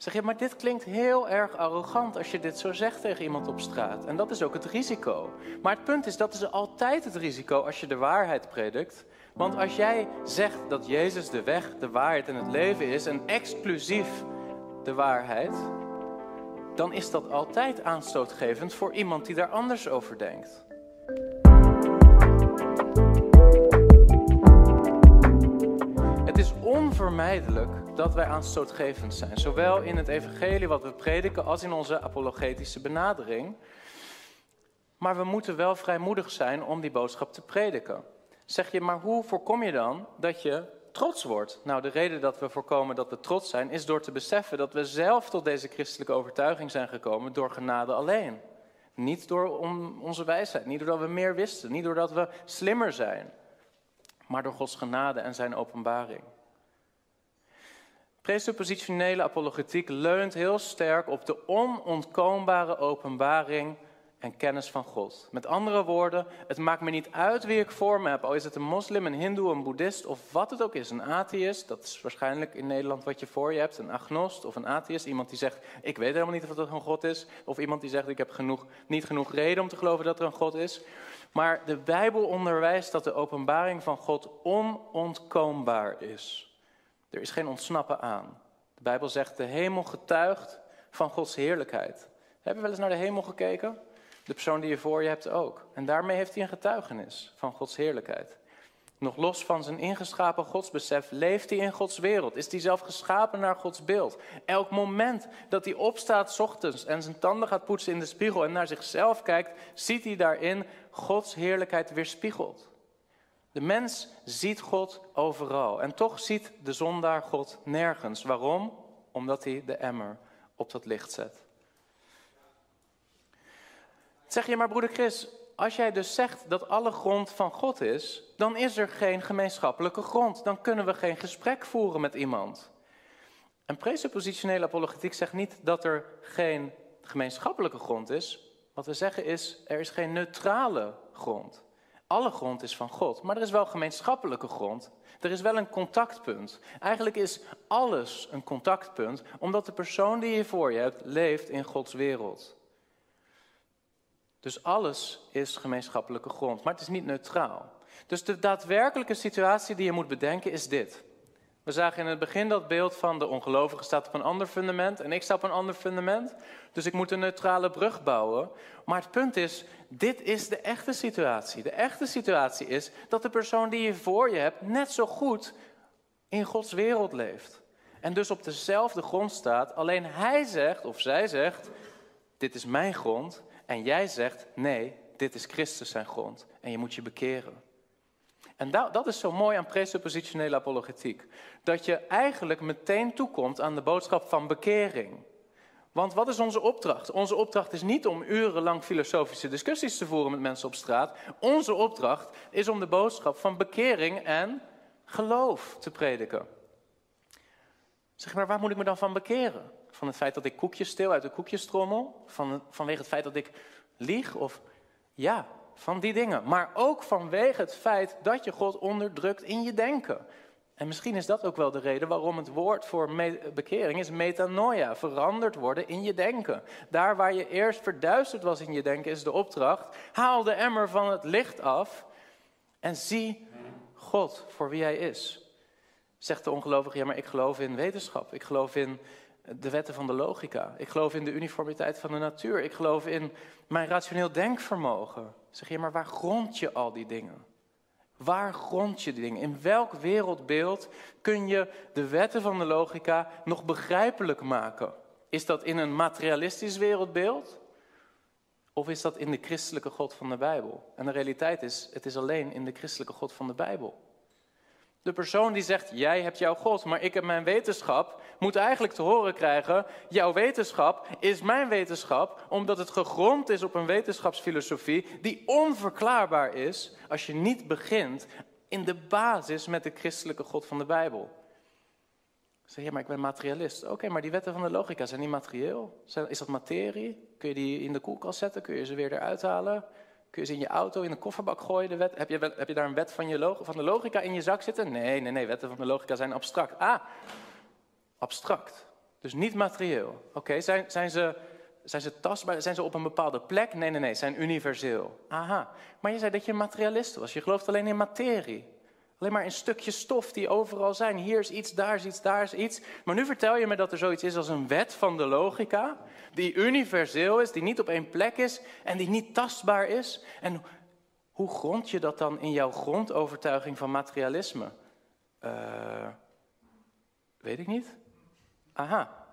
Zeg je, maar dit klinkt heel erg arrogant als je dit zo zegt tegen iemand op straat. En dat is ook het risico. Maar het punt is, dat is altijd het risico als je de waarheid predikt. Want als jij zegt dat Jezus de weg, de waarheid en het leven is, en exclusief de waarheid, dan is dat altijd aanstootgevend voor iemand die daar anders over denkt. Onvermijdelijk dat wij aanstootgevend zijn, zowel in het evangelie wat we prediken als in onze apologetische benadering. Maar we moeten wel vrijmoedig zijn om die boodschap te prediken. Zeg je, maar hoe voorkom je dan dat je trots wordt? Nou, de reden dat we voorkomen dat we trots zijn, is door te beseffen dat we zelf tot deze christelijke overtuiging zijn gekomen door genade alleen. Niet door onze wijsheid, niet doordat we meer wisten, niet doordat we slimmer zijn, maar door Gods genade en zijn openbaring. Presuppositionele apologetiek leunt heel sterk op de onontkoombare openbaring en kennis van God. Met andere woorden, het maakt me niet uit wie ik voor me heb. Al is het een moslim, een hindoe, een boeddhist of wat het ook is. Een atheïst, dat is waarschijnlijk in Nederland wat je voor je hebt. Een agnost of een atheïst. Iemand die zegt, ik weet helemaal niet of er een God is. Of iemand die zegt, ik heb genoeg, niet genoeg reden om te geloven dat er een God is. Maar de Bijbel onderwijst dat de openbaring van God onontkoombaar is. Er is geen ontsnappen aan. De Bijbel zegt, de hemel getuigt van Gods heerlijkheid. Hebben we wel eens naar de hemel gekeken? De persoon die je voor je hebt ook. En daarmee heeft hij een getuigenis van Gods heerlijkheid. Nog los van zijn ingeschapen godsbesef leeft hij in Gods wereld. Is hij zelf geschapen naar Gods beeld. Elk moment dat hij opstaat ochtends en zijn tanden gaat poetsen in de spiegel en naar zichzelf kijkt, ziet hij daarin Gods heerlijkheid weerspiegeld. De mens ziet God overal en toch ziet de zondaar God nergens. Waarom? Omdat hij de emmer op dat licht zet. Zeg je maar, broeder Chris, als jij dus zegt dat alle grond van God is, dan is er geen gemeenschappelijke grond. Dan kunnen we geen gesprek voeren met iemand. En presuppositionele apologetiek zegt niet dat er geen gemeenschappelijke grond is. Wat we zeggen is, er is geen neutrale grond. Alle grond is van God, maar er is wel gemeenschappelijke grond. Er is wel een contactpunt. Eigenlijk is alles een contactpunt, omdat de persoon die je voor je hebt leeft in Gods wereld. Dus alles is gemeenschappelijke grond, maar het is niet neutraal. Dus de daadwerkelijke situatie die je moet bedenken is dit. We zagen in het begin dat beeld van de ongelovige staat op een ander fundament en ik sta op een ander fundament. Dus ik moet een neutrale brug bouwen. Maar het punt is, dit is de echte situatie. De echte situatie is dat de persoon die je voor je hebt net zo goed in Gods wereld leeft. En dus op dezelfde grond staat, alleen hij zegt of zij zegt, dit is mijn grond en jij zegt, nee, dit is Christus zijn grond en je moet je bekeren. En dat, dat is zo mooi aan presuppositionele apologetiek. Dat je eigenlijk meteen toekomt aan de boodschap van bekering. Want wat is onze opdracht? Onze opdracht is niet om urenlang filosofische discussies te voeren met mensen op straat. Onze opdracht is om de boodschap van bekering en geloof te prediken. Zeg maar, waar moet ik me dan van bekeren? Van het feit dat ik koekjes stil uit de koekjestrommel? Van, vanwege het feit dat ik lieg? Of ja, van die dingen. Maar ook vanwege het feit dat je God onderdrukt in je denken. En misschien is dat ook wel de reden waarom het woord voor bekering is metanoia, veranderd worden in je denken. Daar waar je eerst verduisterd was in je denken is de opdracht, haal de emmer van het licht af en zie God voor wie hij is. Zegt de ongelovige, ja maar ik geloof in wetenschap, ik geloof in de wetten van de logica. Ik geloof in de uniformiteit van de natuur. Ik geloof in mijn rationeel denkvermogen. Zeg je, maar waar grond je al die dingen? Waar grond je die dingen? In welk wereldbeeld kun je de wetten van de logica nog begrijpelijk maken? Is dat in een materialistisch wereldbeeld? Of is dat in de christelijke God van de Bijbel? En de realiteit is, het is alleen in de christelijke God van de Bijbel. De persoon die zegt, jij hebt jouw God, maar ik heb mijn wetenschap, moet eigenlijk te horen krijgen, jouw wetenschap is mijn wetenschap, omdat het gegrond is op een wetenschapsfilosofie die onverklaarbaar is als je niet begint in de basis met de christelijke God van de Bijbel. Zeg je, maar ik ben materialist. Oké, maar die wetten van de logica zijn niet materieel. Is dat materie? Kun je die in de koelkast zetten? Kun je ze weer eruit halen? Kun je ze in je auto in een kofferbak gooien? De wet? Heb, je, heb je daar een wet van, je van de logica in je zak zitten? Nee, nee, nee, wetten van de logica zijn abstract. Ah, abstract. Dus niet materieel. Oké, zijn, zijn, ze, zijn ze tastbaar? Zijn ze op een bepaalde plek? Nee, nee, nee, zijn universeel. Aha. Maar je zei dat je materialist was. Je gelooft alleen in materie. Alleen maar in stukjes stof die overal zijn. Hier is iets, daar is iets, daar is iets. Maar nu vertel je me dat er zoiets is als een wet van de logica. Die universeel is, die niet op één plek is en die niet tastbaar is. En hoe grond je dat dan in jouw grondovertuiging van materialisme? Uh, weet ik niet. Aha,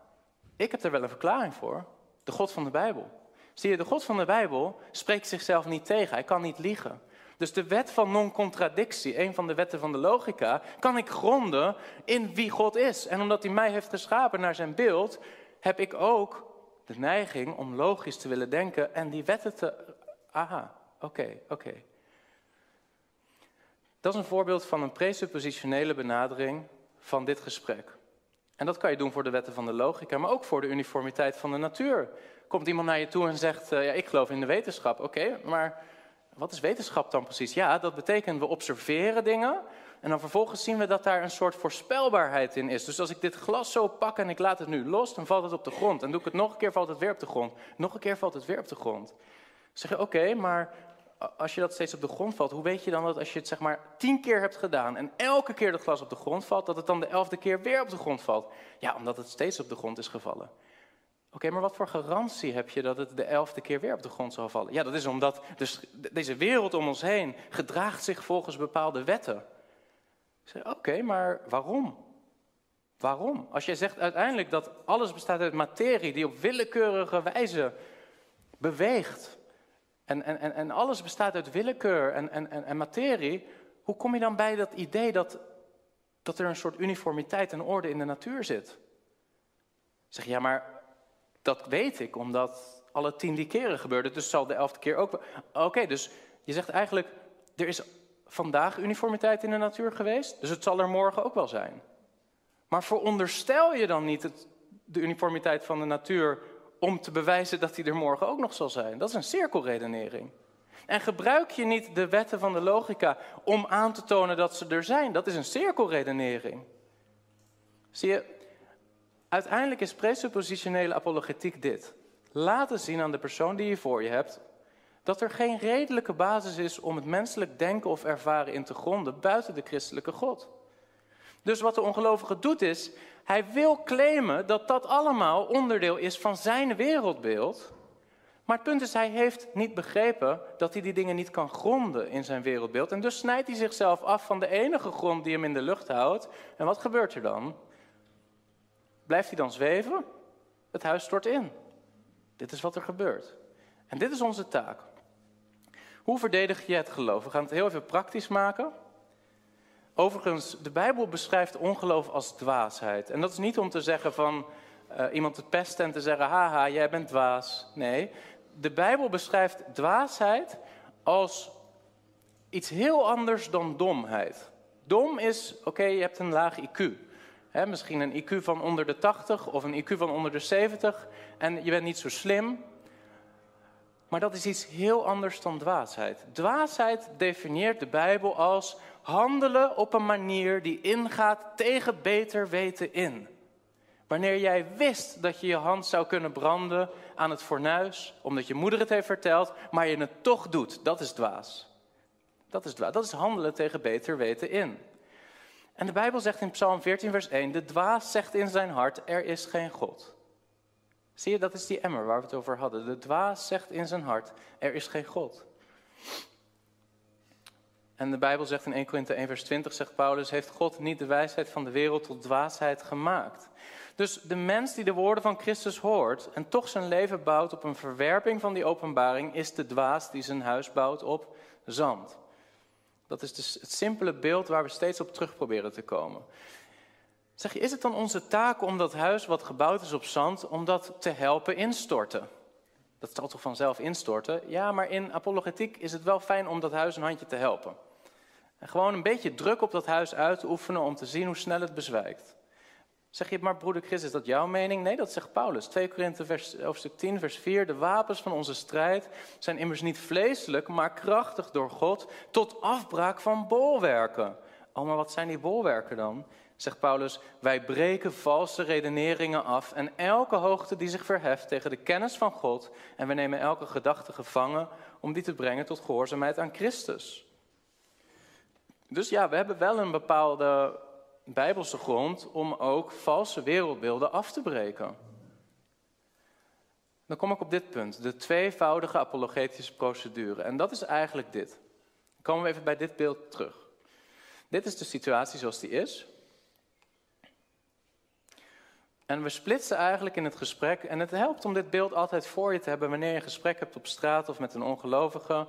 ik heb er wel een verklaring voor. De God van de Bijbel. Zie je, de God van de Bijbel spreekt zichzelf niet tegen. Hij kan niet liegen. Dus de wet van non-contradictie, een van de wetten van de logica, kan ik gronden in wie God is. En omdat hij mij heeft geschapen naar zijn beeld, heb ik ook de neiging om logisch te willen denken en die wetten te. Aha, oké, oké. Dat is een voorbeeld van een presuppositionele benadering van dit gesprek. En dat kan je doen voor de wetten van de logica, maar ook voor de uniformiteit van de natuur. Komt iemand naar je toe en zegt: uh, Ja, ik geloof in de wetenschap. Oké, maar wat is wetenschap dan precies? Ja, dat betekent we observeren dingen en dan vervolgens zien we dat daar een soort voorspelbaarheid in is. Dus als ik dit glas zo pak en ik laat het nu los, dan valt het op de grond. En doe ik het nog een keer, valt het weer op de grond. Nog een keer valt het weer op de grond. Zeg je, oké, maar als je dat steeds op de grond valt, hoe weet je dan dat als je het zeg maar tien keer hebt gedaan en elke keer dat glas op de grond valt, dat het dan de elfde keer weer op de grond valt? Ja, omdat het steeds op de grond is gevallen. Oké, maar wat voor garantie heb je dat het de elfde keer weer op de grond zal vallen? Ja, dat is omdat dus deze wereld om ons heen gedraagt zich volgens bepaalde wetten. Oké, maar waarom? Waarom? Als jij zegt uiteindelijk dat alles bestaat uit materie die op willekeurige wijze beweegt. En, en, en alles bestaat uit willekeur en, en, en, materie. Hoe kom je dan bij dat idee dat, dat er een soort uniformiteit en orde in de natuur zit? Zeg ja, maar dat weet ik, omdat alle tien die keren gebeurde, dus zal de elfde keer ook. Oké, dus je zegt eigenlijk, er is vandaag uniformiteit in de natuur geweest, dus het zal er morgen ook wel zijn. Maar veronderstel je dan niet het, de uniformiteit van de natuur om te bewijzen dat die er morgen ook nog zal zijn? Dat is een cirkelredenering. En gebruik je niet de wetten van de logica om aan te tonen dat ze er zijn? Dat is een cirkelredenering. Zie je, Uiteindelijk is presuppositionele apologetiek dit. Laten zien aan de persoon die je voor je hebt dat er geen redelijke basis is om het menselijk denken of ervaren in te gronden buiten de christelijke God. Dus wat de ongelovige doet is, hij wil claimen dat dat allemaal onderdeel is van zijn wereldbeeld. Maar het punt is, hij heeft niet begrepen dat hij die dingen niet kan gronden in zijn wereldbeeld. En dus snijdt hij zichzelf af van de enige grond die hem in de lucht houdt. En wat gebeurt er dan? Blijft hij dan zweven? Het huis stort in. Dit is wat er gebeurt. En dit is onze taak. Hoe verdedig je het geloof? We gaan het heel even praktisch maken. Overigens, de Bijbel beschrijft ongeloof als dwaasheid. En dat is niet om te zeggen van uh, iemand te pesten en te zeggen: haha, jij bent dwaas. Nee, de Bijbel beschrijft dwaasheid als iets heel anders dan domheid. Dom is, oké, je hebt een laag IQ misschien een IQ van onder de 80 of een IQ van onder de 70 en je bent niet zo slim. Maar dat is iets heel anders dan dwaasheid. Dwaasheid definieert de Bijbel als handelen op een manier die ingaat tegen beter weten in. Wanneer jij wist dat je je hand zou kunnen branden aan het fornuis, omdat je moeder het heeft verteld, maar je het toch doet, dat is dwaas. Dat is dwaas. Dat is handelen tegen beter weten in. En de Bijbel zegt in Psalm 14, vers 1: De dwaas zegt in zijn hart: Er is geen God. Zie je, dat is die emmer waar we het over hadden. De dwaas zegt in zijn hart: Er is geen God. En de Bijbel zegt in 1 Korinthe 1, vers 20, zegt Paulus: Heeft God niet de wijsheid van de wereld tot dwaasheid gemaakt? Dus de mens die de woorden van Christus hoort en toch zijn leven bouwt op een verwerping van die openbaring, is de dwaas die zijn huis bouwt op zand. Dat is dus het simpele beeld waar we steeds op terug proberen te komen. Zeg je, is het dan onze taak om dat huis wat gebouwd is op zand, om dat te helpen instorten? Dat zal toch vanzelf instorten? Ja, maar in apologetiek is het wel fijn om dat huis een handje te helpen. En gewoon een beetje druk op dat huis uit te oefenen om te zien hoe snel het bezwijkt. Zeg je, maar broeder Chris, is dat jouw mening? Nee, dat zegt Paulus. 2 Korinthe hoofdstuk 10, vers 4. De wapens van onze strijd zijn immers niet vleeselijk, maar krachtig door God tot afbraak van bolwerken. Oh, maar wat zijn die bolwerken dan? zegt Paulus, wij breken valse redeneringen af en elke hoogte die zich verheft tegen de kennis van God en we nemen elke gedachte gevangen om die te brengen tot gehoorzaamheid aan Christus. Dus ja, we hebben wel een bepaalde bijbelse grond om ook valse wereldbeelden af te breken. Dan kom ik op dit punt, de tweevoudige apologetische procedure. En dat is eigenlijk dit. Dan komen we even bij dit beeld terug. Dit is de situatie zoals die is. En we splitsen eigenlijk in het gesprek. En het helpt om dit beeld altijd voor je te hebben wanneer je een gesprek hebt op straat of met een ongelovige.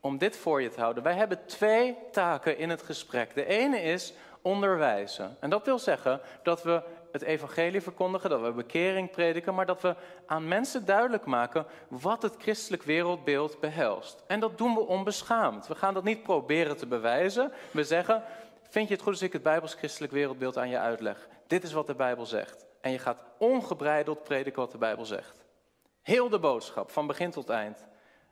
Om dit voor je te houden. Wij hebben twee taken in het gesprek. De ene is onderwijzen. En dat wil zeggen dat we het evangelie verkondigen, dat we bekering prediken, maar dat we aan mensen duidelijk maken wat het christelijk wereldbeeld behelst. En dat doen we onbeschaamd. We gaan dat niet proberen te bewijzen. We zeggen, vind je het goed als ik het bijbels-christelijk wereldbeeld aan je uitleg? Dit is wat de Bijbel zegt. En je gaat ongebreideld prediken wat de Bijbel zegt. Heel de boodschap, van begin tot eind.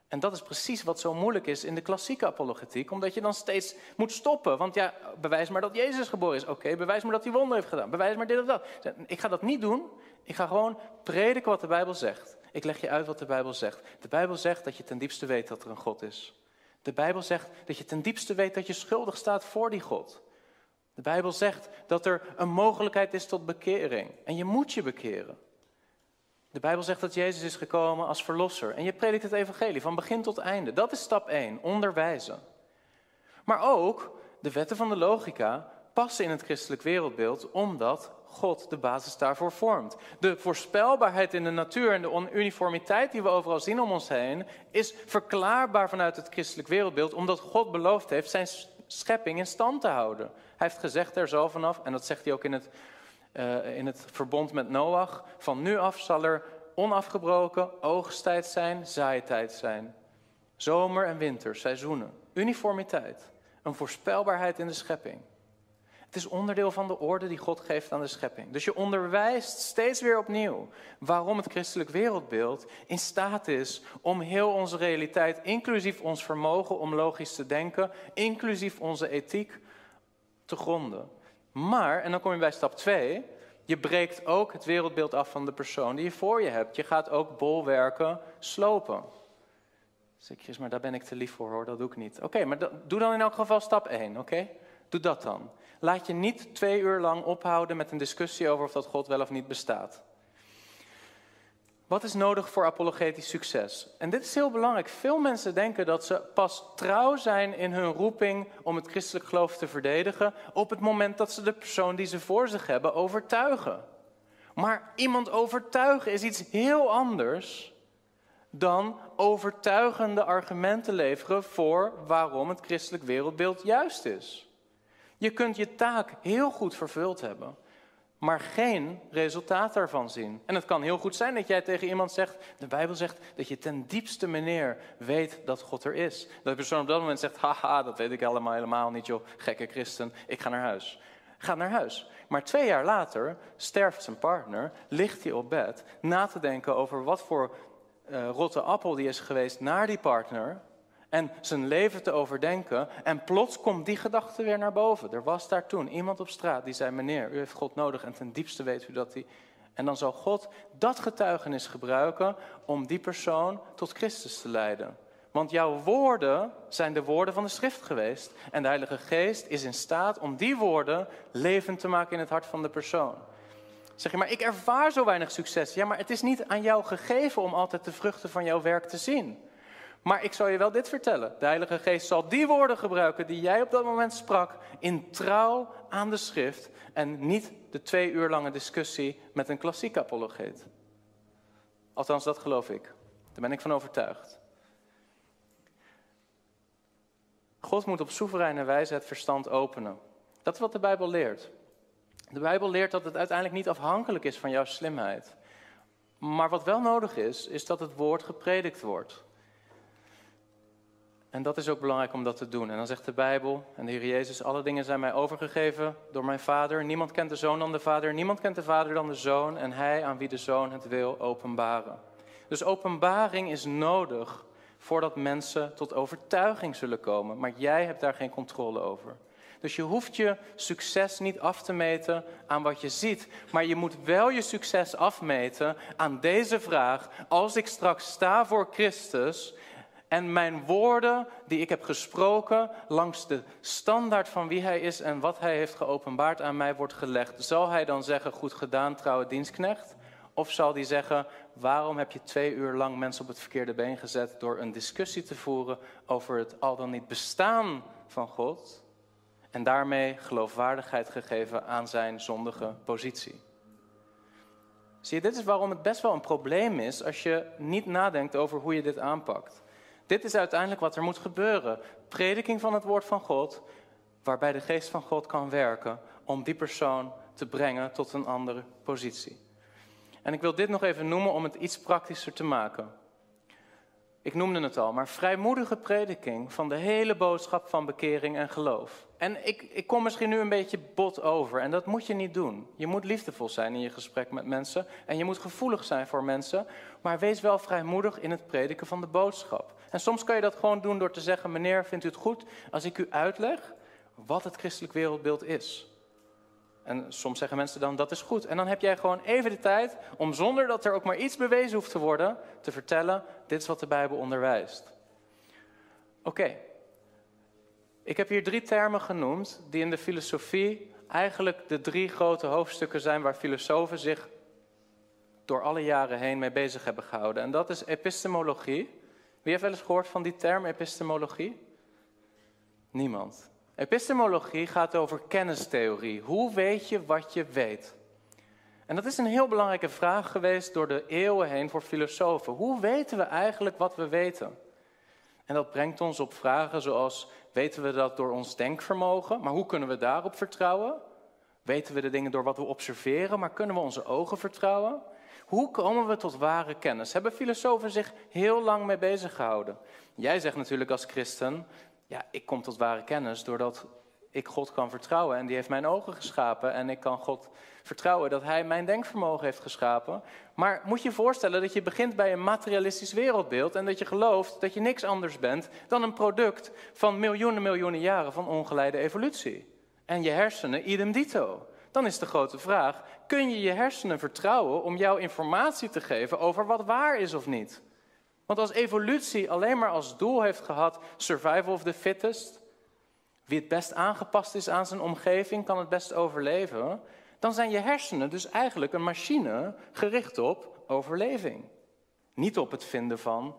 En dat is precies wat zo moeilijk is in de klassieke apologetiek, omdat je dan steeds moet stoppen. Want ja, bewijs maar dat Jezus geboren is. Oké, bewijs maar dat hij wonder heeft gedaan. Bewijs maar dit of dat. Ik ga dat niet doen. Ik ga gewoon prediken wat de Bijbel zegt. Ik leg je uit wat de Bijbel zegt. De Bijbel zegt dat je ten diepste weet dat er een God is. De Bijbel zegt dat je ten diepste weet dat je schuldig staat voor die God. De Bijbel zegt dat er een mogelijkheid is tot bekering. En je moet je bekeren. De Bijbel zegt dat Jezus is gekomen als verlosser. En je predikt het evangelie van begin tot einde. Dat is stap 1, onderwijzen. Maar ook de wetten van de logica passen in het christelijk wereldbeeld omdat God de basis daarvoor vormt. De voorspelbaarheid in de natuur en de uniformiteit die we overal zien om ons heen is verklaarbaar vanuit het christelijk wereldbeeld omdat God beloofd heeft zijn schepping in stand te houden. Hij heeft gezegd er zo vanaf, en dat zegt hij ook in het uh, in het verbond met Noach. Van nu af zal er onafgebroken oogsttijd zijn, zaaitijd zijn. Zomer en winter, seizoenen. Uniformiteit. Een voorspelbaarheid in de schepping. Het is onderdeel van de orde die God geeft aan de schepping. Dus je onderwijst steeds weer opnieuw waarom het christelijk wereldbeeld in staat is om heel onze realiteit, inclusief ons vermogen om logisch te denken, inclusief onze ethiek, te gronden. Maar, en dan kom je bij stap 2, je breekt ook het wereldbeeld af van de persoon die je voor je hebt. Je gaat ook bolwerken slopen. Zeg maar daar ben ik te lief voor hoor, dat doe ik niet. Oké, maar doe dan in elk geval stap 1, oké? Doe dat dan. Laat je niet twee uur lang ophouden met een discussie over of dat God wel of niet bestaat. Wat is nodig voor apologetisch succes? En dit is heel belangrijk. Veel mensen denken dat ze pas trouw zijn in hun roeping om het christelijk geloof te verdedigen op het moment dat ze de persoon die ze voor zich hebben overtuigen. Maar iemand overtuigen is iets heel anders dan overtuigende argumenten leveren voor waarom het christelijk wereldbeeld juist is. Je kunt je taak heel goed vervuld hebben maar geen resultaat daarvan zien. En het kan heel goed zijn dat jij tegen iemand zegt, de Bijbel zegt dat je ten diepste meneer weet dat God er is. Dat de persoon op dat moment zegt, haha, dat weet ik allemaal helemaal niet joh, gekke christen, ik ga naar huis. Ga naar huis. Maar twee jaar later sterft zijn partner, ligt hij op bed, na te denken over wat voor uh, rotte appel die is geweest naar die partner en zijn leven te overdenken. En plots komt die gedachte weer naar boven. Er was daar toen iemand op straat die zei: Meneer, u heeft God nodig en ten diepste weet u dat hij. En dan zal God dat getuigenis gebruiken om die persoon tot Christus te leiden. Want jouw woorden zijn de woorden van de schrift geweest. En de Heilige Geest is in staat om die woorden levend te maken in het hart van de persoon. Zeg je, maar ik ervaar zo weinig succes. Ja, maar het is niet aan jou gegeven om altijd de vruchten van jouw werk te zien. Maar ik zal je wel dit vertellen. De Heilige Geest zal die woorden gebruiken die jij op dat moment sprak in trouw aan de schrift en niet de twee uur lange discussie met een klassiek apologeet. Althans, dat geloof ik. Daar ben ik van overtuigd. God moet op soevereine wijze het verstand openen. Dat is wat de Bijbel leert. De Bijbel leert dat het uiteindelijk niet afhankelijk is van jouw slimheid. Maar wat wel nodig is, is dat het woord gepredikt wordt. En dat is ook belangrijk om dat te doen. En dan zegt de Bijbel en de Heer Jezus: Alle dingen zijn mij overgegeven door mijn Vader. Niemand kent de Zoon dan de Vader. Niemand kent de Vader dan de Zoon. En hij aan wie de Zoon het wil openbaren. Dus openbaring is nodig voordat mensen tot overtuiging zullen komen. Maar jij hebt daar geen controle over. Dus je hoeft je succes niet af te meten aan wat je ziet, maar je moet wel je succes afmeten aan deze vraag: als ik straks sta voor Christus en mijn woorden die ik heb gesproken langs de standaard van wie hij is en wat hij heeft geopenbaard aan mij wordt gelegd, zal hij dan zeggen: goed gedaan, trouwe dienstknecht? Of zal hij zeggen: waarom heb je twee uur lang mensen op het verkeerde been gezet door een discussie te voeren over het al dan niet bestaan van God? En daarmee geloofwaardigheid gegeven aan zijn zondige positie. Zie je, dit is waarom het best wel een probleem is als je niet nadenkt over hoe je dit aanpakt. Dit is uiteindelijk wat er moet gebeuren. Prediking van het woord van God, waarbij de geest van God kan werken om die persoon te brengen tot een andere positie. En ik wil dit nog even noemen om het iets praktischer te maken. Ik noemde het al, maar vrijmoedige prediking van de hele boodschap van bekering en geloof. En ik, ik kom misschien nu een beetje bot over en dat moet je niet doen. Je moet liefdevol zijn in je gesprek met mensen en je moet gevoelig zijn voor mensen, maar wees wel vrijmoedig in het prediken van de boodschap. En soms kan je dat gewoon doen door te zeggen: Meneer, vindt u het goed als ik u uitleg wat het christelijk wereldbeeld is? En soms zeggen mensen dan dat is goed. En dan heb jij gewoon even de tijd om zonder dat er ook maar iets bewezen hoeft te worden, te vertellen: dit is wat de Bijbel onderwijst. Oké. Ik heb hier drie termen genoemd die in de filosofie eigenlijk de drie grote hoofdstukken zijn waar filosofen zich door alle jaren heen mee bezig hebben gehouden. En dat is epistemologie. Wie heeft wel eens gehoord van die term epistemologie? Niemand. Epistemologie gaat over kennistheorie. Hoe weet je wat je weet? En dat is een heel belangrijke vraag geweest door de eeuwen heen voor filosofen. Hoe weten we eigenlijk wat we weten? En dat brengt ons op vragen zoals: weten we dat door ons denkvermogen, maar hoe kunnen we daarop vertrouwen? Weten we de dingen door wat we observeren, maar kunnen we onze ogen vertrouwen? Hoe komen we tot ware kennis? Hebben filosofen zich heel lang mee bezig gehouden? Jij zegt natuurlijk als christen, ja, ik kom tot ware kennis doordat ik God kan vertrouwen. En die heeft mijn ogen geschapen. En ik kan God vertrouwen dat Hij mijn denkvermogen heeft geschapen. Maar moet je voorstellen dat je begint bij een materialistisch wereldbeeld. En dat je gelooft dat je niks anders bent dan een product van miljoenen, miljoenen jaren van ongeleide evolutie. En je hersenen idem dito. Dan is de grote vraag: kun je je hersenen vertrouwen om jouw informatie te geven over wat waar is of niet? Want als evolutie alleen maar als doel heeft gehad survival of the fittest, wie het best aangepast is aan zijn omgeving kan het best overleven, dan zijn je hersenen dus eigenlijk een machine gericht op overleving. Niet op het vinden van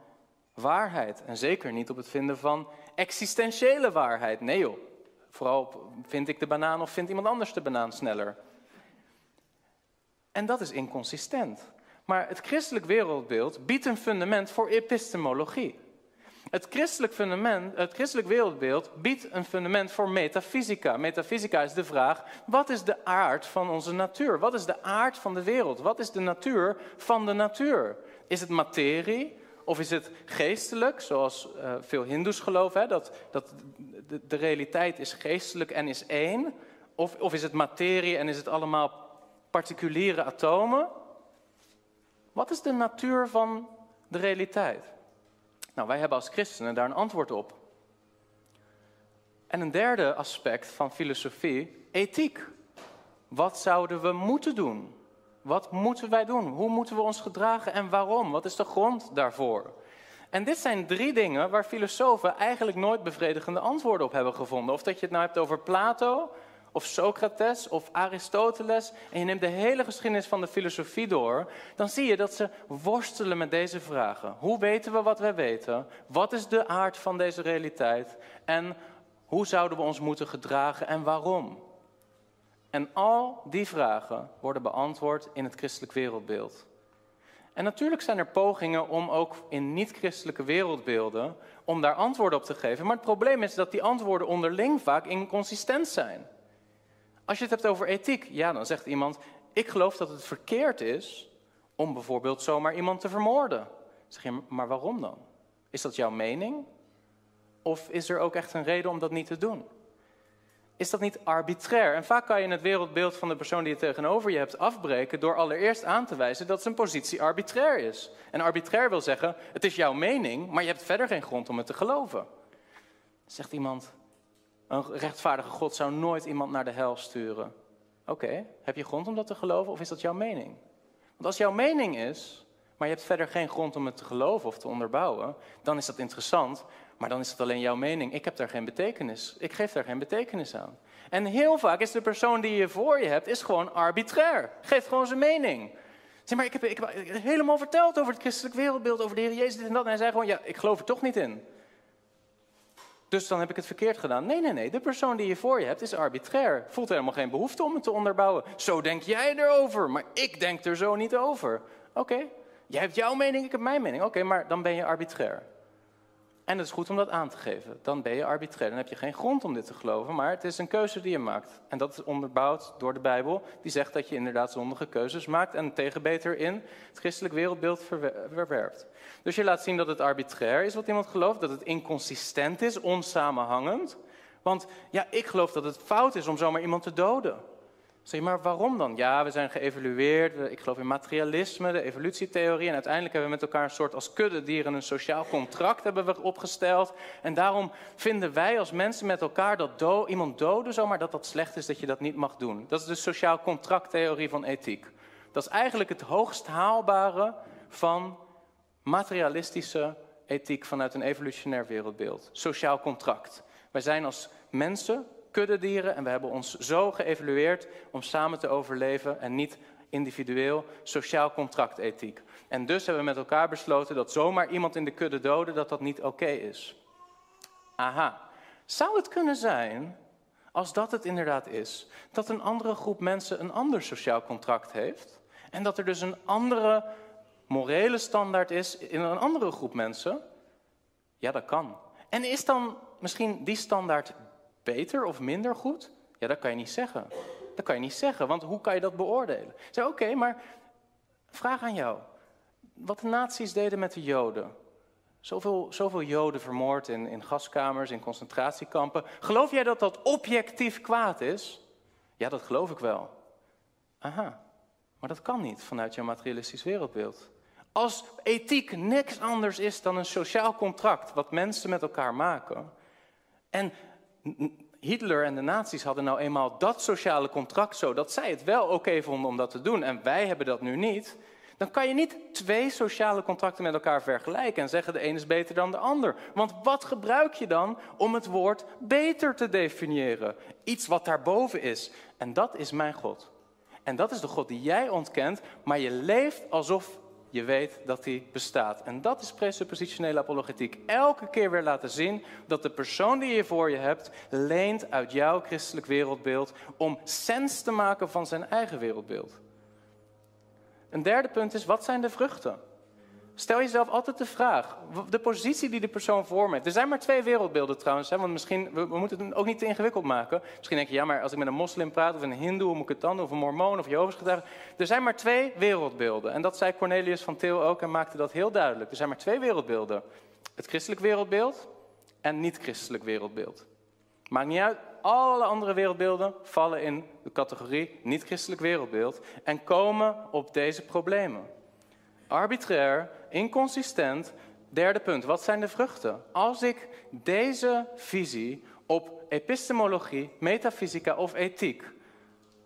waarheid en zeker niet op het vinden van existentiële waarheid. Nee joh, vooral vind ik de banaan of vindt iemand anders de banaan sneller. En dat is inconsistent. Maar het christelijk wereldbeeld biedt een fundament voor epistemologie. Het christelijk, fundament, het christelijk wereldbeeld biedt een fundament voor metafysica. Metafysica is de vraag: wat is de aard van onze natuur? Wat is de aard van de wereld? Wat is de natuur van de natuur? Is het materie of is het geestelijk, zoals uh, veel Hindoes geloven, dat, dat de, de, realiteit is geestelijk en is één? Of, of is het materie en is het allemaal particuliere atomen? Wat is de natuur van de realiteit? Nou, wij hebben als christenen daar een antwoord op. En een derde aspect van filosofie, ethiek. Wat zouden we moeten doen? Wat moeten wij doen? Hoe moeten we ons gedragen en waarom? Wat is de grond daarvoor? En dit zijn drie dingen waar filosofen eigenlijk nooit bevredigende antwoorden op hebben gevonden. Of dat je het nou hebt over Plato, of Socrates of Aristoteles en je neemt de hele geschiedenis van de filosofie door, dan zie je dat ze worstelen met deze vragen. Hoe weten we wat wij weten? Wat is de aard van deze realiteit? En hoe zouden we ons moeten gedragen en waarom? En al die vragen worden beantwoord in het christelijk wereldbeeld. En natuurlijk zijn er pogingen om ook in niet-christelijke wereldbeelden om daar antwoorden op te geven. Maar het probleem is dat die antwoorden onderling vaak inconsistent zijn. Als je het hebt over ethiek, ja, dan zegt iemand: Ik geloof dat het verkeerd is om bijvoorbeeld zomaar iemand te vermoorden. Zeg je, maar waarom dan? Is dat jouw mening? Of is er ook echt een reden om dat niet te doen? Is dat niet arbitrair? En vaak kan je het wereldbeeld van de persoon die je tegenover je hebt afbreken door allereerst aan te wijzen dat zijn positie arbitrair is. En arbitrair wil zeggen, het is jouw mening, maar je hebt verder geen grond om het te geloven. Zegt iemand, Een rechtvaardige God zou nooit iemand naar de hel sturen. Oké, heb je grond om dat te geloven of is dat jouw mening? Want als jouw mening is, maar je hebt verder geen grond om het te geloven of te onderbouwen, dan is dat interessant, maar dan is het alleen jouw mening. Ik heb daar geen betekenis. Ik geef daar geen betekenis aan. En heel vaak is de persoon die je voor je hebt, is gewoon arbitrair. Geeft gewoon zijn mening. Zeg maar, ik heb, ik helemaal verteld over het christelijk wereldbeeld, over de Heer Jezus dit en dat. En hij zei gewoon, ja, ik geloof er toch niet in. Dus dan heb ik het verkeerd gedaan. Nee, nee, nee. De persoon die je voor je hebt is arbitrair. Voelt helemaal geen behoefte om het te onderbouwen. Zo denk jij erover, maar ik denk er zo niet over. Oké, jij hebt jouw mening, ik heb mijn mening. Oké, maar dan ben je arbitrair. En het is goed om dat aan te geven. Dan ben je arbitrair. Dan heb je geen grond om dit te geloven, maar het is een keuze die je maakt. En dat is onderbouwd door de Bijbel, die zegt dat je inderdaad zondige keuzes maakt en tegen beter in het christelijk wereldbeeld verwerpt. Dus je laat zien dat het arbitrair is wat iemand gelooft, dat het inconsistent is, onsamenhangend. Want ja, ik geloof dat het fout is om zomaar iemand te doden. Zeg maar waarom dan? Ja, we zijn geëvalueerd. Ik geloof in materialisme, de evolutietheorie. En uiteindelijk hebben we met elkaar een soort als kudde dieren een sociaal contract hebben we opgesteld. En daarom vinden wij als mensen met elkaar dat do iemand doden zomaar dat dat slecht is, dat je dat niet mag doen. Dat is de sociaal contracttheorie van ethiek. Dat is eigenlijk het hoogst haalbare van materialistische ethiek vanuit een evolutionair wereldbeeld. Sociaal contract. Wij zijn als mensen kuddedieren en we hebben ons zo geëvalueerd om samen te overleven en niet individueel sociaal contractethiek. En dus hebben we met elkaar besloten dat zomaar iemand in de kudde doden, dat dat niet oké is. Aha, zou het kunnen zijn, als dat het inderdaad is, dat een andere groep mensen een ander sociaal contract heeft? En dat er dus een andere morele standaard is in een andere groep mensen? Ja, dat kan. En is dan misschien die standaard beter of minder goed? Ja, dat kan je niet zeggen. Dat kan je niet zeggen, want hoe kan je dat beoordelen? Zeg, oké, maar vraag aan jou. Wat de nazi's deden met de Joden. Zoveel, zoveel Joden vermoord in, in gaskamers, in concentratiekampen. Geloof jij dat dat objectief kwaad is? Ja, dat geloof ik wel. Aha, maar dat kan niet vanuit jouw materialistisch wereldbeeld. Als ethiek niks anders is dan een sociaal contract wat mensen met elkaar maken. En Hitler en de nazi's hadden nou eenmaal dat sociale contract zo dat zij het wel oké vonden om dat te doen en wij hebben dat nu niet. Dan kan je niet twee sociale contracten met elkaar vergelijken en zeggen de een is beter dan de ander. Want wat gebruik je dan om het woord beter te definiëren? Iets wat daarboven is. En dat is mijn God. En dat is de God die jij ontkent, maar je leeft alsof je weet dat die bestaat. En dat is presuppositionele apologetiek. Elke keer weer laten zien dat de persoon die je voor je hebt, leent uit jouw christelijk wereldbeeld om sens te maken van zijn eigen wereldbeeld. Een derde punt is, wat zijn de vruchten? Stel jezelf altijd de vraag, de positie die de persoon voor me heeft. Er zijn maar twee wereldbeelden trouwens, hè, want misschien, we, moeten het ook niet te ingewikkeld maken. Misschien denk je, ja, maar als ik met een moslim praat, of een hindoe, ik het dan, of een mormoon, of Jehovah's. Er zijn maar twee wereldbeelden. En dat zei Cornelius van Til ook en maakte dat heel duidelijk. Er zijn maar twee wereldbeelden. Het christelijk wereldbeeld en niet-christelijk wereldbeeld. Maakt niet uit, alle andere wereldbeelden vallen in de categorie niet-christelijk wereldbeeld en komen op deze problemen. Arbitrair, inconsistent. Derde punt, wat zijn de vruchten? Als ik deze visie op epistemologie, metafysica of ethiek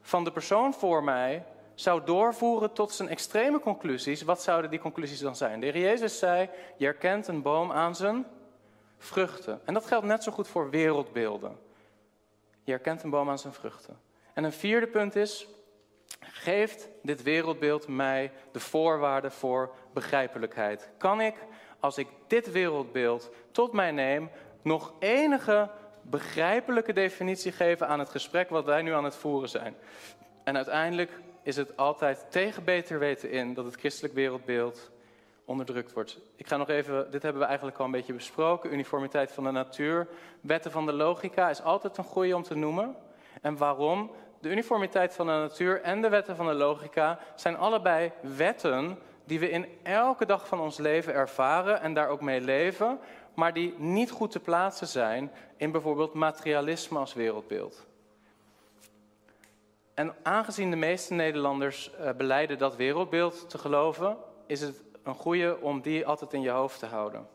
van de persoon voor mij zou doorvoeren tot zijn extreme conclusies, wat zouden die conclusies dan zijn? De heer Jezus zei, je herkent een boom aan zijn vruchten. En dat geldt net zo goed voor wereldbeelden. Je herkent een boom aan zijn vruchten. En een vierde punt is, geeft dit wereldbeeld mij de voorwaarden voor begrijpelijkheid? Kan ik, als ik dit wereldbeeld tot mij neem, nog enige begrijpelijke definitie geven aan het gesprek wat wij nu aan het voeren zijn? En uiteindelijk is het altijd tegen beter weten in dat het christelijk wereldbeeld onderdrukt wordt. Ik ga nog even, dit hebben we eigenlijk al een beetje besproken, uniformiteit van de natuur. Wetten van de logica is altijd een goede om te noemen. En waarom? De uniformiteit van de natuur en de wetten van de logica zijn allebei wetten die we in elke dag van ons leven ervaren en daar ook mee leven, maar die niet goed te plaatsen zijn in bijvoorbeeld materialisme als wereldbeeld. En aangezien de meeste Nederlanders uh, beleiden dat wereldbeeld te geloven, is het een goede om die altijd in je hoofd te houden.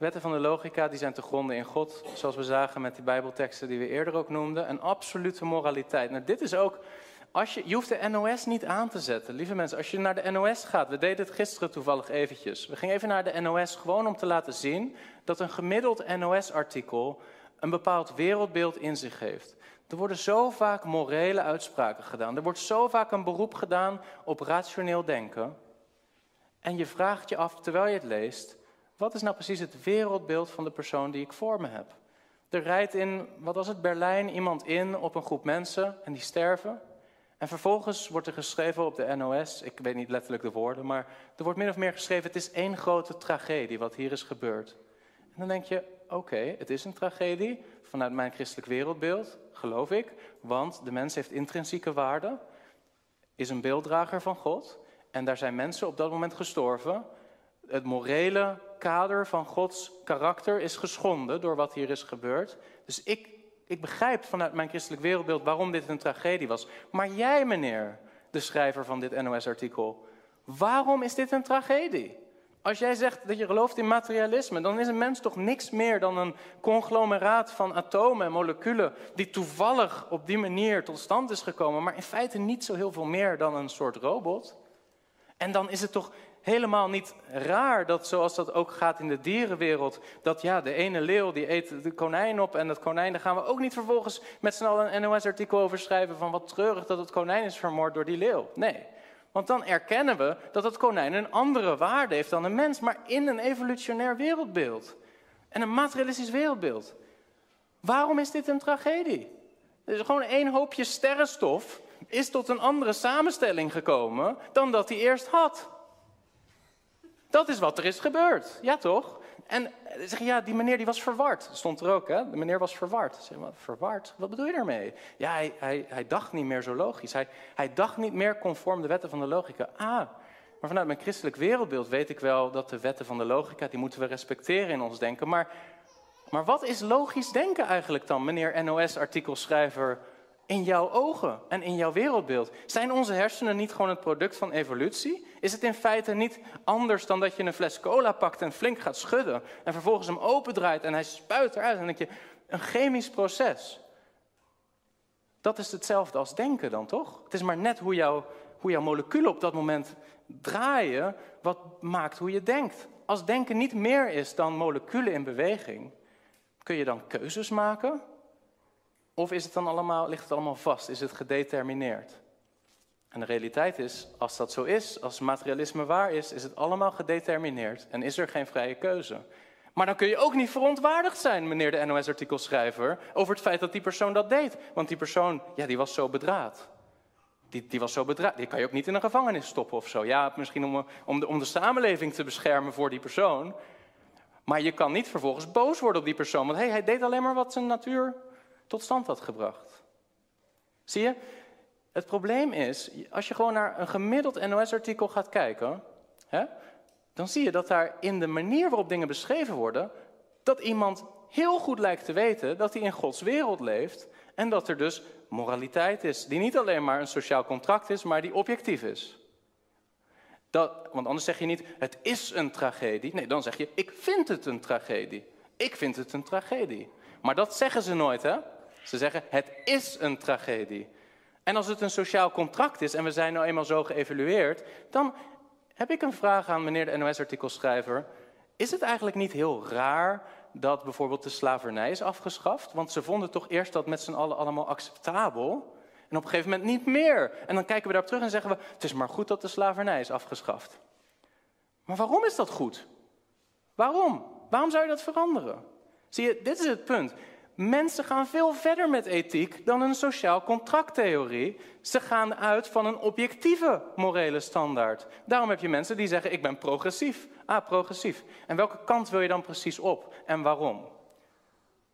Wetten van de logica die zijn te gronden in God, zoals we zagen met die Bijbelteksten die we eerder ook noemden. Een absolute moraliteit. Nou, dit is ook, als je, je hoeft de NOS niet aan te zetten. Lieve mensen, als je naar de NOS gaat, we deden het gisteren toevallig eventjes. We gingen even naar de NOS gewoon om te laten zien dat een gemiddeld NOS-artikel een bepaald wereldbeeld in zich heeft. Er worden zo vaak morele uitspraken gedaan. Er wordt zo vaak een beroep gedaan op rationeel denken. En je vraagt je af, terwijl je het leest, wat is nou precies het wereldbeeld van de persoon die ik voor me heb? Er rijdt in, wat was het, Berlijn iemand in op een groep mensen en die sterven. En vervolgens wordt er geschreven op de NOS, ik weet niet letterlijk de woorden, maar er wordt min of meer geschreven: het is één grote tragedie wat hier is gebeurd. En dan denk je: oké, het is een tragedie vanuit mijn christelijk wereldbeeld, geloof ik, want de mens heeft intrinsieke waarde, is een beelddrager van God en daar zijn mensen op dat moment gestorven. Het morele kader van Gods karakter is geschonden door wat hier is gebeurd. Dus ik, ik begrijp vanuit mijn christelijk wereldbeeld waarom dit een tragedie was. Maar jij, meneer, de schrijver van dit NOS-artikel, waarom is dit een tragedie? Als jij zegt dat je gelooft in materialisme, dan is een mens toch niks meer dan een conglomeraat van atomen en moleculen die toevallig op die manier tot stand is gekomen, maar in feite niet zo heel veel meer dan een soort robot. En dan is het toch helemaal niet raar dat zoals dat ook gaat in de dierenwereld, dat ja, de ene leeuw die eet de konijn op en dat konijn, daar gaan we ook niet vervolgens met z'n allen een NOS-artikel over schrijven van wat treurig dat het konijn is vermoord door die leeuw. Nee, want dan erkennen we dat het konijn een andere waarde heeft dan een mens, maar in een evolutionair wereldbeeld. En een materialistisch wereldbeeld. Waarom is dit een tragedie? Is gewoon één hoopje sterrenstof is tot een andere samenstelling gekomen dan dat hij eerst had. Dat is wat er is gebeurd, ja toch? En zeg je, ja, die meneer die was verward. Stond er ook, hè? De meneer was verward. Zeg maar, verward? Wat bedoel je daarmee? Ja, hij, hij, hij dacht niet meer zo logisch. Hij, hij dacht niet meer conform de wetten van de logica. Ah, maar vanuit mijn christelijk wereldbeeld weet ik wel dat de wetten van de logica, die moeten we respecteren in ons denken. Maar, maar wat is logisch denken eigenlijk dan, meneer NOS-artikelschrijver in jouw ogen en in jouw wereldbeeld? Zijn onze hersenen niet gewoon het product van evolutie? Is het in feite niet anders dan dat je een fles cola pakt en flink gaat schudden en vervolgens hem opendraait en hij spuit eruit en dan denk je, een chemisch proces. Dat is hetzelfde als denken dan toch? Het is maar net hoe, jouw hoe jouw moleculen op dat moment draaien, wat maakt hoe je denkt. Als denken niet meer is dan moleculen in beweging, kun je dan keuzes maken? Of is het dan allemaal, ligt het allemaal vast? Is het gedetermineerd? En de realiteit is, als dat zo is, als materialisme waar is, is het allemaal gedetermineerd en is er geen vrije keuze. Maar dan kun je ook niet verontwaardigd zijn, meneer de NOS-artikelschrijver, over het feit dat die persoon dat deed. Want die persoon, ja, die was zo bedraad. Die, die was zo bedraad. Die kan je ook niet in een gevangenis stoppen of zo. Ja, misschien om, om, de, om de samenleving te beschermen voor die persoon. Maar je kan niet vervolgens boos worden op die persoon. Want hey, hij deed alleen maar wat zijn natuur tot stand had gebracht. Zie je? Het probleem is, als je gewoon naar een gemiddeld NOS-artikel gaat kijken, hè, dan zie je dat daar in de manier waarop dingen beschreven worden, dat iemand heel goed lijkt te weten dat hij in Gods wereld leeft en dat er dus moraliteit is, die niet alleen maar een sociaal contract is, maar die objectief is. Dat, want anders zeg je niet, het is een tragedie. Nee, dan zeg je, ik vind het een tragedie. Ik vind het een tragedie. Maar dat zeggen ze nooit, hè? Ze zeggen, het is een tragedie. En als het een sociaal contract is en we zijn nou eenmaal zo geëvalueerd, dan heb ik een vraag aan meneer de NOS-artikelschrijver. Is het eigenlijk niet heel raar dat bijvoorbeeld de slavernij is afgeschaft? Want ze vonden toch eerst dat met z'n allen allemaal acceptabel. En op een gegeven moment niet meer. En dan kijken we daarop terug en zeggen we: Het is maar goed dat de slavernij is afgeschaft. Maar waarom is dat goed? Waarom? Waarom zou je dat veranderen? Zie je, dit is het punt. Mensen gaan veel verder met ethiek dan een sociaal contracttheorie. Ze gaan uit van een objectieve morele standaard. Daarom heb je mensen die zeggen: Ik ben progressief. Ah, progressief. En welke kant wil je dan precies op en waarom?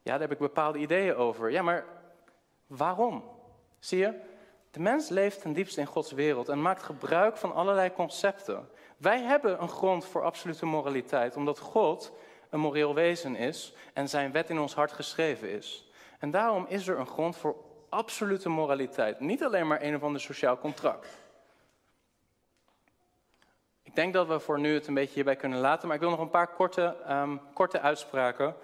Ja, daar heb ik bepaalde ideeën over. Ja, maar waarom? Zie je? De mens leeft ten diepste in Gods wereld en maakt gebruik van allerlei concepten. Wij hebben een grond voor absolute moraliteit, omdat God een moreel wezen is en zijn wet in ons hart geschreven is. En daarom is er een grond voor absolute moraliteit. Niet alleen maar een of ander sociaal contract. Ik denk dat we voor nu het een beetje hierbij kunnen laten, maar ik wil nog een paar korte, ehm, korte uitspraken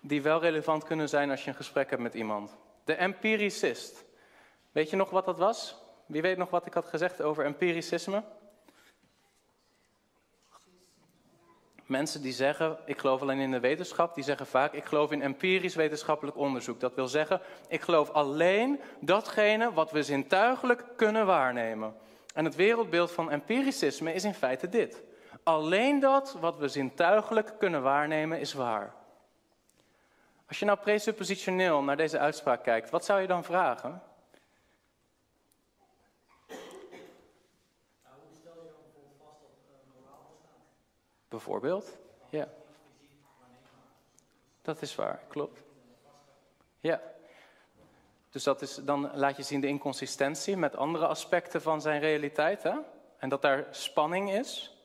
die wel relevant kunnen zijn als je een gesprek hebt met iemand. De empiricist. Weet je nog wat dat was? Wie weet nog wat ik had gezegd over empiricisme? Mensen die zeggen, ik geloof alleen in de wetenschap, die zeggen vaak, ik geloof in empirisch wetenschappelijk onderzoek. Dat wil zeggen, ik geloof alleen datgene wat we zintuigelijk kunnen waarnemen. En het wereldbeeld van empiricisme is in feite dit. Alleen dat wat we zintuigelijk kunnen waarnemen is waar. Als je nou presuppositioneel naar deze uitspraak kijkt, wat zou je dan vragen? Bijvoorbeeld? Ja. Dat is waar, klopt. Ja. Dus dat is, dan laat je zien de inconsistentie met andere aspecten van zijn realiteit. Hè? En dat daar spanning is.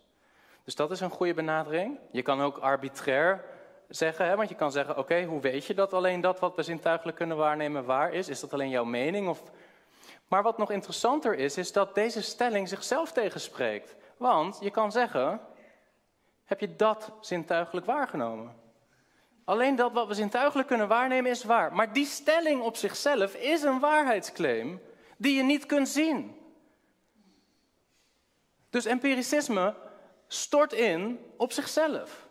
Dus dat is een goede benadering. Je kan ook arbitrair zeggen, hè? want je kan zeggen: Oké, hoe weet je dat alleen dat wat we zintuigelijk kunnen waarnemen waar is? Is dat alleen jouw mening? Of... Maar wat nog interessanter is, is dat deze stelling zichzelf tegenspreekt. Want je kan zeggen: heb je dat zintuigelijk waargenomen. Alleen dat wat we zintuigelijk kunnen waarnemen is waar. Maar die stelling op zichzelf is een waarheidsclaim die je niet kunt zien. Dus empiricisme stort in op zichzelf.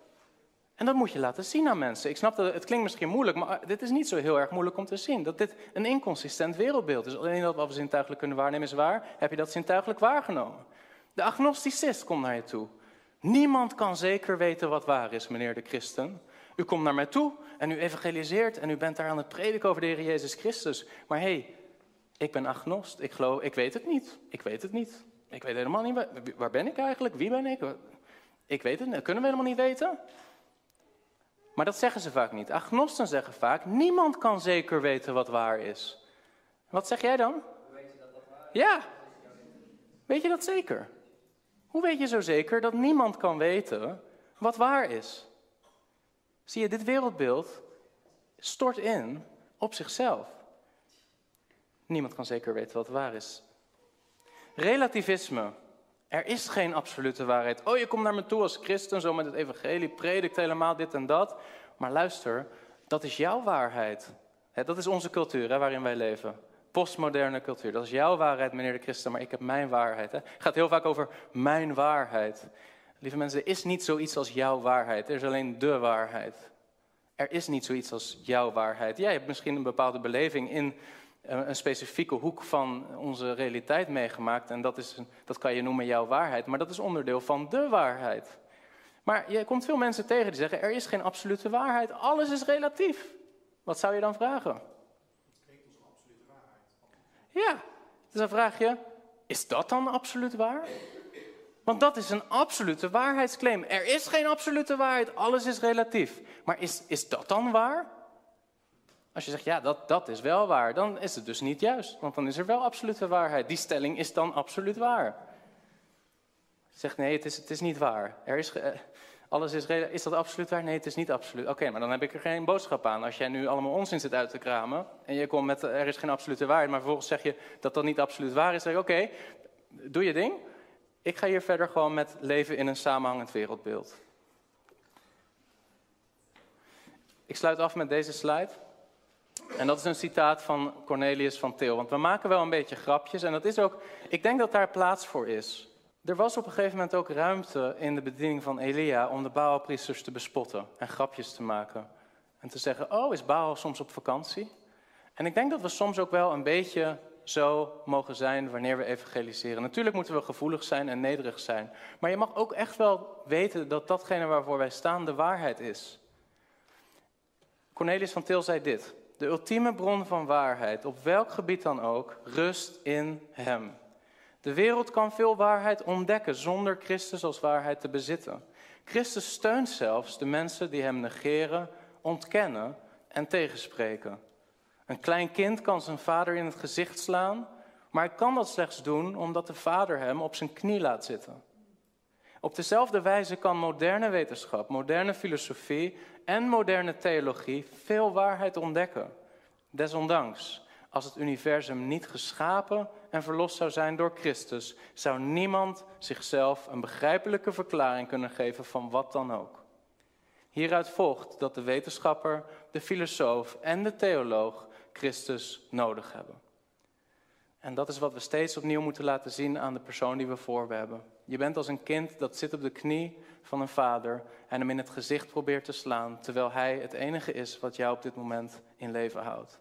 En dat moet je laten zien aan mensen. Ik snap dat het klinkt misschien moeilijk, maar dit is niet zo heel erg moeilijk om te zien. Dat dit een inconsistent wereldbeeld is. Alleen dat wat we zintuigelijk kunnen waarnemen is waar. Heb je dat zintuigelijk waargenomen? De agnosticist komt naar je toe. Niemand kan zeker weten wat waar is, meneer de christen. U komt naar mij toe en u evangeliseert en u bent daar aan het prediken over de Heer Jezus Christus. Maar hé, hey, ik ben agnost. Ik geloof, ik weet het niet. Ik weet het niet. Ik weet helemaal niet, waar, waar ben ik eigenlijk? Wie ben ik? Ik weet het niet. Dat kunnen we helemaal niet weten. Maar dat zeggen ze vaak niet. Agnosten zeggen vaak, niemand kan zeker weten wat waar is. Wat zeg jij dan? Ja. Weet je dat zeker? Hoe weet je zo zeker dat niemand kan weten wat waar is? Zie je, dit wereldbeeld stort in op zichzelf. Niemand kan zeker weten wat waar is. Relativisme. Er is geen absolute waarheid. Oh, je komt naar me toe als christen, zo met het evangelie, predikt helemaal dit en dat. Maar luister, dat is jouw waarheid. dat is onze cultuur waarin wij leven postmoderne cultuur. Dat is jouw waarheid, meneer de Christen, maar ik heb mijn waarheid. Hè? Het gaat heel vaak over mijn waarheid. Lieve mensen, er is niet zoiets als jouw waarheid. Er is alleen de waarheid. Er is niet zoiets als jouw waarheid. Jij hebt misschien een bepaalde beleving in eh, een specifieke hoek van onze realiteit meegemaakt. En dat, is, dat kan je noemen jouw waarheid. Maar dat is onderdeel van de waarheid. Maar je komt veel mensen tegen die zeggen: er is geen absolute waarheid. Alles is relatief. Wat zou je dan vragen? Ja, dus dan vraag je, is dat dan absoluut waar? Want dat is een absolute waarheidsclaim. Er is geen absolute waarheid, alles is relatief. Maar is, is dat dan waar? Als je zegt, ja, dat, dat is wel waar, dan is het dus niet juist. Want dan is er wel absolute waarheid. Die stelling is dan absoluut waar. Je zegt, nee, het is, het is niet waar. Er is, eh, alles is, is dat absoluut waar? Nee, het is niet absoluut. Oké, maar dan heb ik er geen boodschap aan. Als jij nu allemaal onzin zit uit te kramen en je komt met er is geen absolute waarheid, maar vervolgens zeg je dat dat niet absoluut waar is, zeg oké, doe je ding. Ik ga hier verder gewoon met leven in een samenhangend wereldbeeld. Ik sluit af met deze slide. En dat is een citaat van Cornelius van Til. Want we maken wel een beetje grapjes. En dat is ook, ik denk dat daar plaats voor is. Er was op een gegeven moment ook ruimte in de bediening van Elia om de Baalpriesters te bespotten en grapjes te maken. En te zeggen, oh, is Baal soms op vakantie? En ik denk dat we soms ook wel een beetje zo mogen zijn wanneer we evangeliseren. Natuurlijk moeten we gevoelig zijn en nederig zijn. Maar je mag ook echt wel weten dat datgene waarvoor wij staan de waarheid is. Cornelius van Til zei dit. De ultieme bron van waarheid, op welk gebied dan ook, rust in Hem. De wereld kan veel waarheid ontdekken zonder Christus als waarheid te bezitten. Christus steunt zelfs de mensen die hem negeren, ontkennen en tegenspreken. Een klein kind kan zijn vader in het gezicht slaan, maar hij kan dat slechts doen omdat de vader hem op zijn knie laat zitten. Op dezelfde wijze kan moderne wetenschap, moderne filosofie en moderne theologie veel waarheid ontdekken. Desondanks, als het universum niet geschapen en verlost zou zijn door Christus, zou niemand zichzelf een begrijpelijke verklaring kunnen geven van wat dan ook. Hieruit volgt dat de wetenschapper, de filosoof en de theoloog Christus nodig hebben. En dat is wat we steeds opnieuw moeten laten zien aan de persoon die we voor hebben. Je bent als een kind dat zit op de knie van een vader en hem in het gezicht probeert te slaan, terwijl hij het enige is wat jou op dit moment in leven houdt.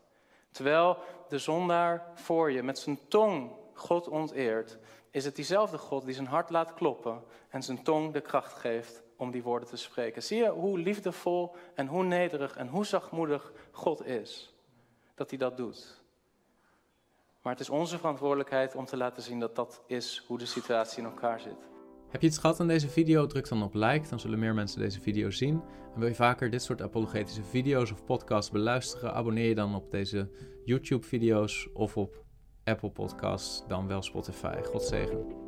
Terwijl de zondaar voor je met zijn tong God onteert, is het diezelfde God die zijn hart laat kloppen en zijn tong de kracht geeft om die woorden te spreken. Zie je hoe liefdevol en hoe nederig en hoe zachtmoedig God is? Dat hij dat doet. Maar het is onze verantwoordelijkheid om te laten zien dat dat is hoe de situatie in elkaar zit. Heb je iets gehad aan deze video? Druk dan op like, dan zullen meer mensen deze video zien. En wil je vaker dit soort apologetische video's of podcasts beluisteren? Abonneer je dan op deze YouTube-video's of op Apple Podcasts, dan wel Spotify. God zegen.